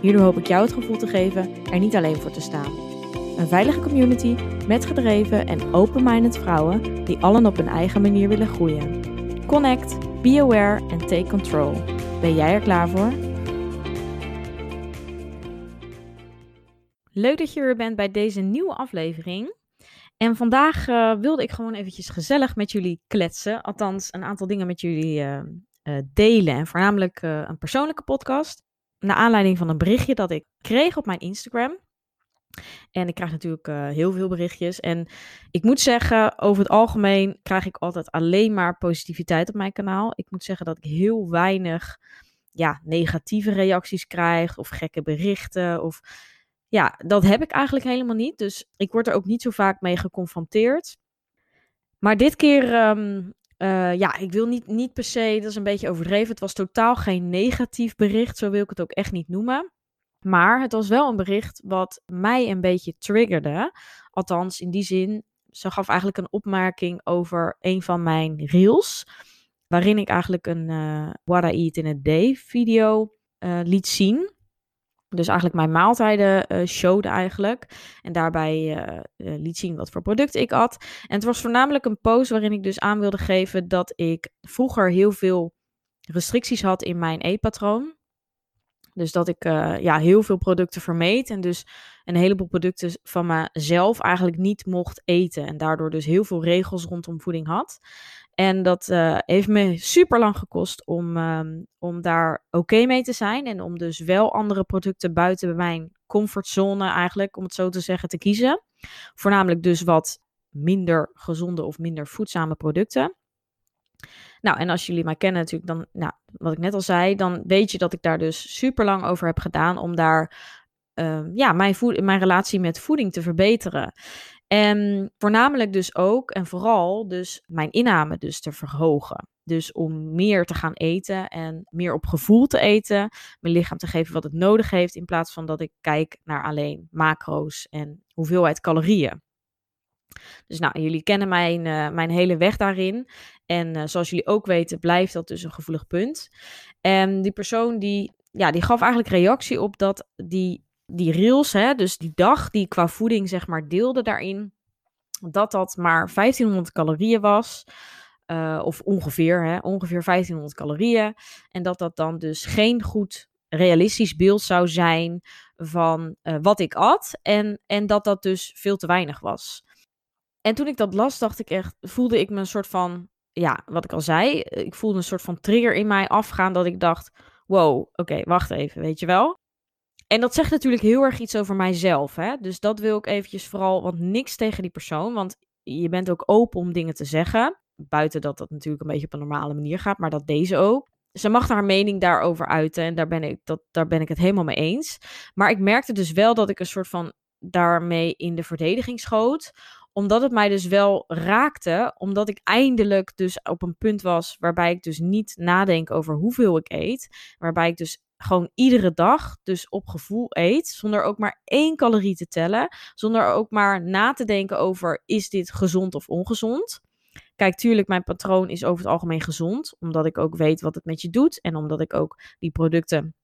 Hierdoor hoop ik jou het gevoel te geven er niet alleen voor te staan. Een veilige community met gedreven en open-minded vrouwen die allen op hun eigen manier willen groeien. Connect, be aware en take control. Ben jij er klaar voor? Leuk dat je er bent bij deze nieuwe aflevering. En vandaag uh, wilde ik gewoon eventjes gezellig met jullie kletsen. Althans, een aantal dingen met jullie uh, uh, delen. En voornamelijk een persoonlijke podcast. Naar aanleiding van een berichtje dat ik kreeg op mijn Instagram. En ik krijg natuurlijk heel veel berichtjes. En ik moet zeggen, over het algemeen krijg ik altijd alleen maar positiviteit op mijn kanaal. Ik moet zeggen dat ik heel weinig ja, negatieve reacties krijg. Of gekke berichten. Of ja, dat heb ik eigenlijk helemaal niet. Dus ik word er ook niet zo vaak mee geconfronteerd. Maar dit keer, um, uh, ja, ik wil niet, niet per se, dat is een beetje overdreven. Het was totaal geen negatief bericht, zo wil ik het ook echt niet noemen. Maar het was wel een bericht wat mij een beetje triggerde. Althans, in die zin, ze gaf eigenlijk een opmerking over een van mijn reels. Waarin ik eigenlijk een uh, What I Eat in a Day video uh, liet zien. Dus eigenlijk mijn maaltijden uh, showde eigenlijk. En daarbij uh, uh, liet zien wat voor producten ik at. En het was voornamelijk een post waarin ik dus aan wilde geven dat ik vroeger heel veel restricties had in mijn eetpatroon. Dus dat ik ja, heel veel producten vermeed. En dus een heleboel producten van mezelf eigenlijk niet mocht eten. En daardoor dus heel veel regels rondom voeding had. En dat uh, heeft me super lang gekost om, um, om daar oké mee te zijn. En om dus wel andere producten buiten mijn comfortzone eigenlijk, om het zo te zeggen, te kiezen. Voornamelijk dus wat minder gezonde of minder voedzame producten. Nou, en als jullie mij kennen natuurlijk, dan, nou, wat ik net al zei, dan weet je dat ik daar dus super lang over heb gedaan om daar uh, ja, mijn, voed mijn relatie met voeding te verbeteren. En voornamelijk dus ook en vooral dus mijn inname dus te verhogen. Dus om meer te gaan eten en meer op gevoel te eten. Mijn lichaam te geven wat het nodig heeft. In plaats van dat ik kijk naar alleen macro's en hoeveelheid calorieën. Dus nou, jullie kennen mijn, uh, mijn hele weg daarin. En uh, zoals jullie ook weten, blijft dat dus een gevoelig punt. En die persoon die, ja, die gaf eigenlijk reactie op dat die die reels, hè, dus die dag die qua voeding zeg maar deelde daarin, dat dat maar 1500 calorieën was. Uh, of ongeveer, hè, ongeveer 1500 calorieën. En dat dat dan dus geen goed realistisch beeld zou zijn van wat ik at. En, en dat dat dus veel te weinig was. En toen ik dat las, dacht ik echt, voelde ik me een soort van, ja, wat ik al zei, ik voelde een soort van trigger in mij afgaan dat ik dacht, wow, oké, wacht even, weet je wel. En dat zegt natuurlijk heel erg iets over mijzelf. Hè? Dus dat wil ik eventjes vooral, want niks tegen die persoon. Want je bent ook open om dingen te zeggen. Buiten dat dat natuurlijk een beetje op een normale manier gaat, maar dat deze ook. Ze mag haar mening daarover uiten en daar ben, ik, dat, daar ben ik het helemaal mee eens. Maar ik merkte dus wel dat ik een soort van daarmee in de verdediging schoot omdat het mij dus wel raakte, omdat ik eindelijk dus op een punt was waarbij ik dus niet nadenk over hoeveel ik eet, waarbij ik dus gewoon iedere dag dus op gevoel eet, zonder ook maar één calorie te tellen, zonder ook maar na te denken over is dit gezond of ongezond. Kijk, tuurlijk, mijn patroon is over het algemeen gezond, omdat ik ook weet wat het met je doet en omdat ik ook die producten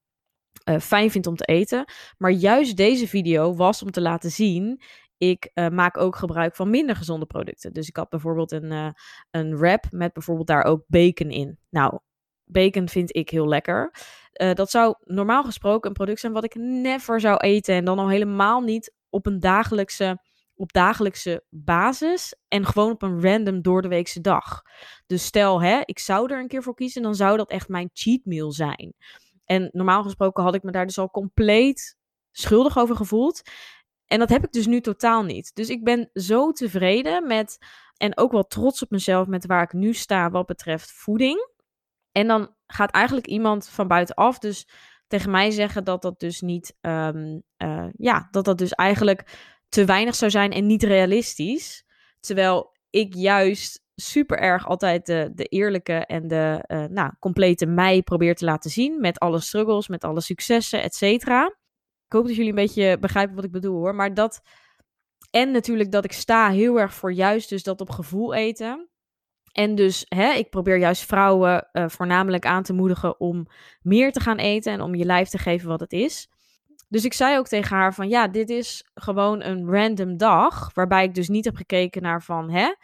uh, fijn vind om te eten. Maar juist deze video was om te laten zien, ik uh, maak ook gebruik van minder gezonde producten. Dus ik had bijvoorbeeld een, uh, een wrap met bijvoorbeeld daar ook bacon in. Nou, bacon vind ik heel lekker. Uh, dat zou normaal gesproken een product zijn wat ik never zou eten. En dan al helemaal niet op een dagelijkse, op dagelijkse basis. En gewoon op een random door de weekse dag. Dus stel, hè, ik zou er een keer voor kiezen. Dan zou dat echt mijn cheat meal zijn. En normaal gesproken had ik me daar dus al compleet schuldig over gevoeld. En dat heb ik dus nu totaal niet. Dus ik ben zo tevreden met. En ook wel trots op mezelf met waar ik nu sta wat betreft voeding. En dan gaat eigenlijk iemand van buitenaf dus tegen mij zeggen dat dat dus niet, ehm, eh, ja, dat dat dus eigenlijk te weinig zou zijn en niet realistisch. Terwijl ik juist super erg altijd de, de eerlijke en de uh, nou, complete mij probeer te laten zien. Met alle struggles, met alle successen, et. Ik hoop dat jullie een beetje begrijpen wat ik bedoel hoor. Maar dat. En natuurlijk dat ik sta heel erg voor juist dus dat op gevoel eten. En dus hè, ik probeer juist vrouwen uh, voornamelijk aan te moedigen om meer te gaan eten en om je lijf te geven wat het is. Dus ik zei ook tegen haar van ja, dit is gewoon een random dag. Waarbij ik dus niet heb gekeken naar van hè,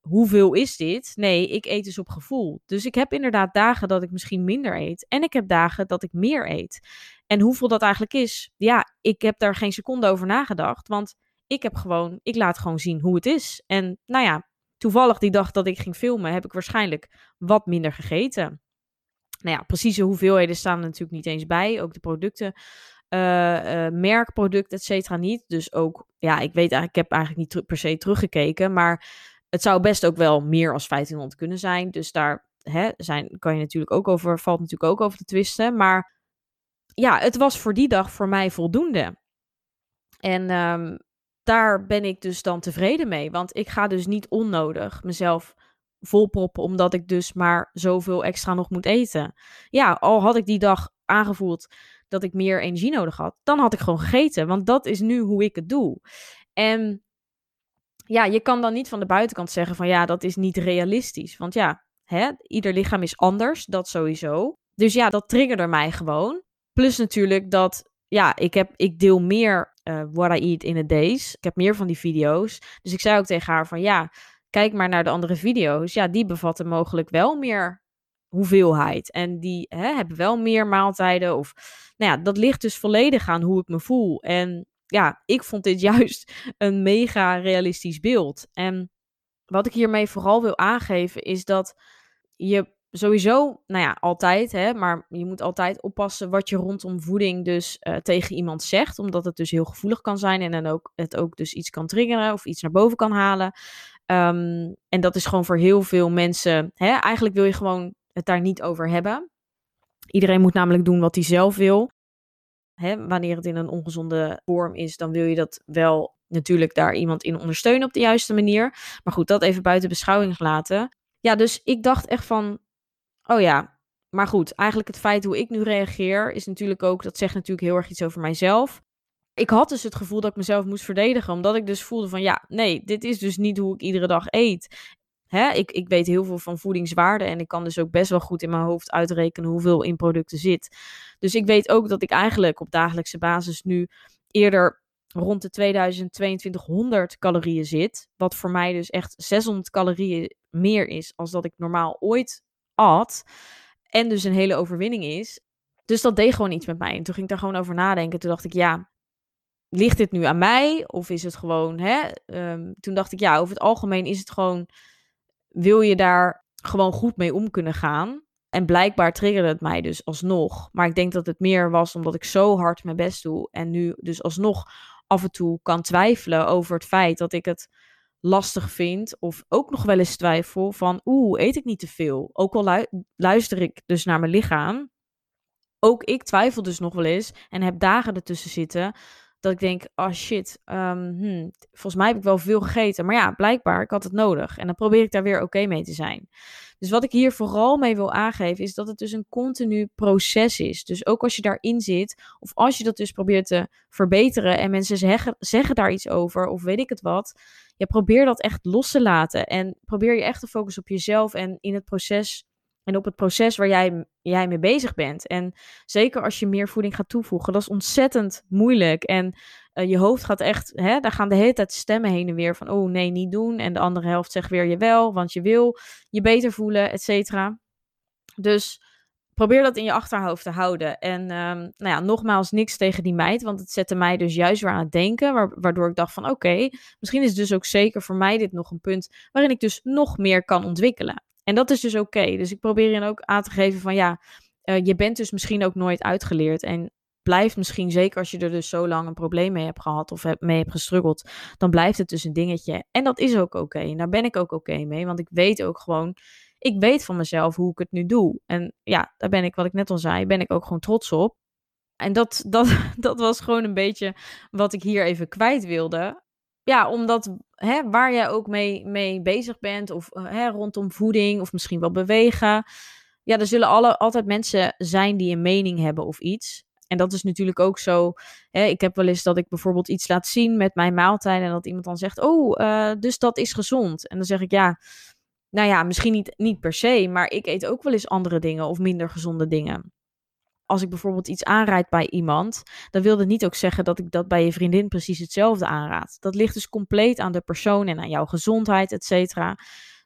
hoeveel is dit? Nee, ik eet dus op gevoel. Dus ik heb inderdaad dagen dat ik misschien minder eet. En ik heb dagen dat ik meer eet. En hoeveel dat eigenlijk is, ja, ik heb daar geen seconde over nagedacht. Want ik heb gewoon, ik laat gewoon zien hoe het is. En nou ja, toevallig die dag dat ik ging filmen, heb ik waarschijnlijk wat minder gegeten. Nou ja, precieze hoeveelheden staan er natuurlijk niet eens bij. Ook de producten, uh, uh, merkproduct, et cetera, niet. Dus ook, ja, ik weet eigenlijk, ik heb eigenlijk niet per se teruggekeken. Maar het zou best ook wel meer als 1500 kunnen zijn. Dus daar hè, zijn, kan je natuurlijk ook over, valt natuurlijk ook over te twisten. Maar ja, het was voor die dag voor mij voldoende. En um, daar ben ik dus dan tevreden mee. Want ik ga dus niet onnodig mezelf volproppen, omdat ik dus maar zoveel extra nog moet eten. Ja, al had ik die dag aangevoeld dat ik meer energie nodig had, dan had ik gewoon gegeten. Want dat is nu hoe ik het doe. En ja, je kan dan niet van de buitenkant zeggen van ja, dat is niet realistisch. Want ja, hè, ieder lichaam is anders, dat sowieso. Dus ja, dat triggerde mij gewoon. Plus natuurlijk dat, ja, ik, heb, ik deel meer uh, what I eat in a days. Ik heb meer van die video's. Dus ik zei ook tegen haar van ja, kijk maar naar de andere video's. Ja, die bevatten mogelijk wel meer hoeveelheid. En die hè, hebben wel meer maaltijden. Of nou ja, dat ligt dus volledig aan hoe ik me voel. En ja, ik vond dit juist een mega realistisch beeld. En wat ik hiermee vooral wil aangeven is dat je sowieso, nou ja, altijd, hè, maar je moet altijd oppassen wat je rondom voeding dus uh, tegen iemand zegt, omdat het dus heel gevoelig kan zijn en dan ook het ook dus iets kan triggeren of iets naar boven kan halen. Um, en dat is gewoon voor heel veel mensen, hè, eigenlijk wil je gewoon het daar niet over hebben. Iedereen moet namelijk doen wat hij zelf wil. Hè, wanneer het in een ongezonde vorm is, dan wil je dat wel natuurlijk daar iemand in ondersteunen op de juiste manier. Maar goed, dat even buiten beschouwing laten. Ja, dus ik dacht echt van, oh ja, maar goed, eigenlijk het feit hoe ik nu reageer is natuurlijk ook, dat zegt natuurlijk heel erg iets over mijzelf. Ik had dus het gevoel dat ik mezelf moest verdedigen, omdat ik dus voelde van, ja, nee, dit is dus niet hoe ik iedere dag eet. Hè, ik, ik weet heel veel van voedingswaarde en ik kan dus ook best wel goed in mijn hoofd uitrekenen hoeveel in producten zit. Dus ik weet ook dat ik eigenlijk op dagelijkse basis nu eerder rond de 2200 calorieën zit. Wat voor mij dus echt 600 calorieën meer is als dat ik normaal ooit at. En dus een hele overwinning is. Dus dat deed gewoon iets met mij. En toen ging ik daar gewoon over nadenken. Toen dacht ik, ja, ligt dit nu aan mij? Of is het gewoon, hè? Um, toen dacht ik, ja, over het algemeen is het gewoon wil je daar gewoon goed mee om kunnen gaan. En blijkbaar triggerde het mij dus alsnog. Maar ik denk dat het meer was omdat ik zo hard mijn best doe. En nu dus alsnog af en toe kan twijfelen over het feit dat ik het lastig vind. Of ook nog wel eens twijfel van oeh, eet ik niet te veel? Ook al luister ik dus naar mijn lichaam. Ook ik twijfel dus nog wel eens en heb dagen ertussen zitten dat ik denk, oh shit, um, hmm, volgens mij heb ik wel veel gegeten. Maar ja, blijkbaar, ik had het nodig. En dan probeer ik daar weer oké mee te zijn. Dus wat ik hier vooral mee wil aangeven, is dat het dus een continu proces is. Dus ook als je daarin zit, of als je dat dus probeert te verbeteren en mensen zeggen, daar iets over, of weet ik het wat. Ja, probeer dat echt los te laten. En probeer je echt te focussen op jezelf en in het proces en op het proces waar jij, jij mee bezig bent. En zeker als je meer voeding gaat toevoegen, dat is ontzettend moeilijk. En uh, je hoofd gaat echt, hè, daar gaan de hele tijd stemmen heen en weer van, oh nee, niet doen. En de andere helft zegt weer je wel, want je wil je beter voelen, et cetera. Dus probeer dat in je achterhoofd te houden. En um, nou ja, nogmaals, niks tegen die meid, want het zette mij dus juist weer aan het denken, waardoor ik dacht van, oké, misschien is dus ook zeker voor mij dit nog een punt waarin ik dus nog meer kan ontwikkelen. En dat is dus oké. Dus ik probeer je ook aan te geven van ja, uh, je bent dus misschien ook nooit uitgeleerd. En blijft misschien, zeker als je er dus zo lang een probleem mee hebt gehad of mee hebt gestruggeld, dan blijft het dus een dingetje. En dat is ook oké. En daar ben ik ook oké mee, want ik weet ook gewoon, ik weet van mezelf hoe ik het nu doe. En ja, daar ben ik, wat ik net al zei, ben ik ook gewoon trots op. En dat, dat, dat was gewoon een beetje wat ik hier even kwijt wilde. Ja, omdat hè, waar jij ook mee, mee bezig bent, of hè, rondom voeding, of misschien wel bewegen. Ja, er zullen alle, altijd mensen zijn die een mening hebben of iets. En dat is natuurlijk ook zo. Hè, ik heb wel eens dat ik bijvoorbeeld iets laat zien met mijn maaltijden. En dat iemand dan zegt: Oh, uh, dus dat is gezond. En dan zeg ik ja. Nou ja, misschien niet, niet per se, maar ik eet ook wel eens andere dingen of minder gezonde dingen. Als ik bijvoorbeeld iets aanrijd bij iemand, dan wil dat niet ook zeggen dat ik dat bij je vriendin precies hetzelfde aanraad. Dat ligt dus compleet aan de persoon en aan jouw gezondheid, et cetera.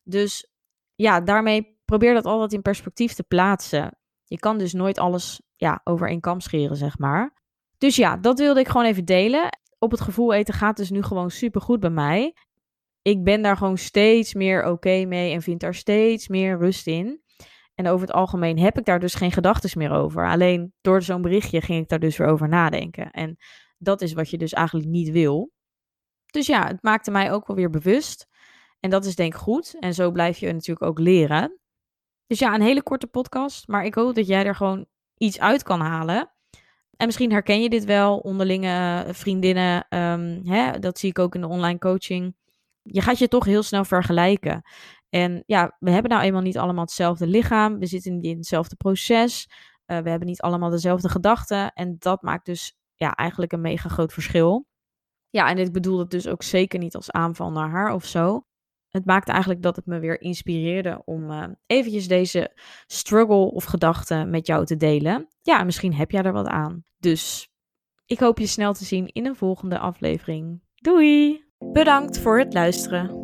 Dus ja, daarmee probeer dat altijd in perspectief te plaatsen. Je kan dus nooit alles ja, over één kam scheren, zeg maar. Dus ja, dat wilde ik gewoon even delen. Op het gevoel eten gaat dus nu gewoon super goed bij mij. Ik ben daar gewoon steeds meer oké mee en vind daar steeds meer rust in. En over het algemeen heb ik daar dus geen gedachten meer over. Alleen door zo'n berichtje ging ik daar dus weer over nadenken. En dat is wat je dus eigenlijk niet wil. Dus ja, het maakte mij ook wel weer bewust. En dat is denk ik goed. En zo blijf je natuurlijk ook leren. Dus ja, een hele korte podcast. Maar ik hoop dat jij er gewoon iets uit kan halen. En misschien herken je dit wel, onderlinge vriendinnen. Um, hè, dat zie ik ook in de online coaching. Je gaat je toch heel snel vergelijken. En ja, we hebben nou eenmaal niet allemaal hetzelfde lichaam. We zitten in hetzelfde proces. Uh, we hebben niet allemaal dezelfde gedachten. En dat maakt dus ja, eigenlijk een mega groot verschil. Ja, en ik bedoel het dus ook zeker niet als aanval naar haar of zo het maakte eigenlijk dat het me weer inspireerde om uh, eventjes deze struggle of gedachte met jou te delen. Ja, misschien heb jij er wat aan. Dus ik hoop je snel te zien in een volgende aflevering. Doei! Bedankt voor het luisteren.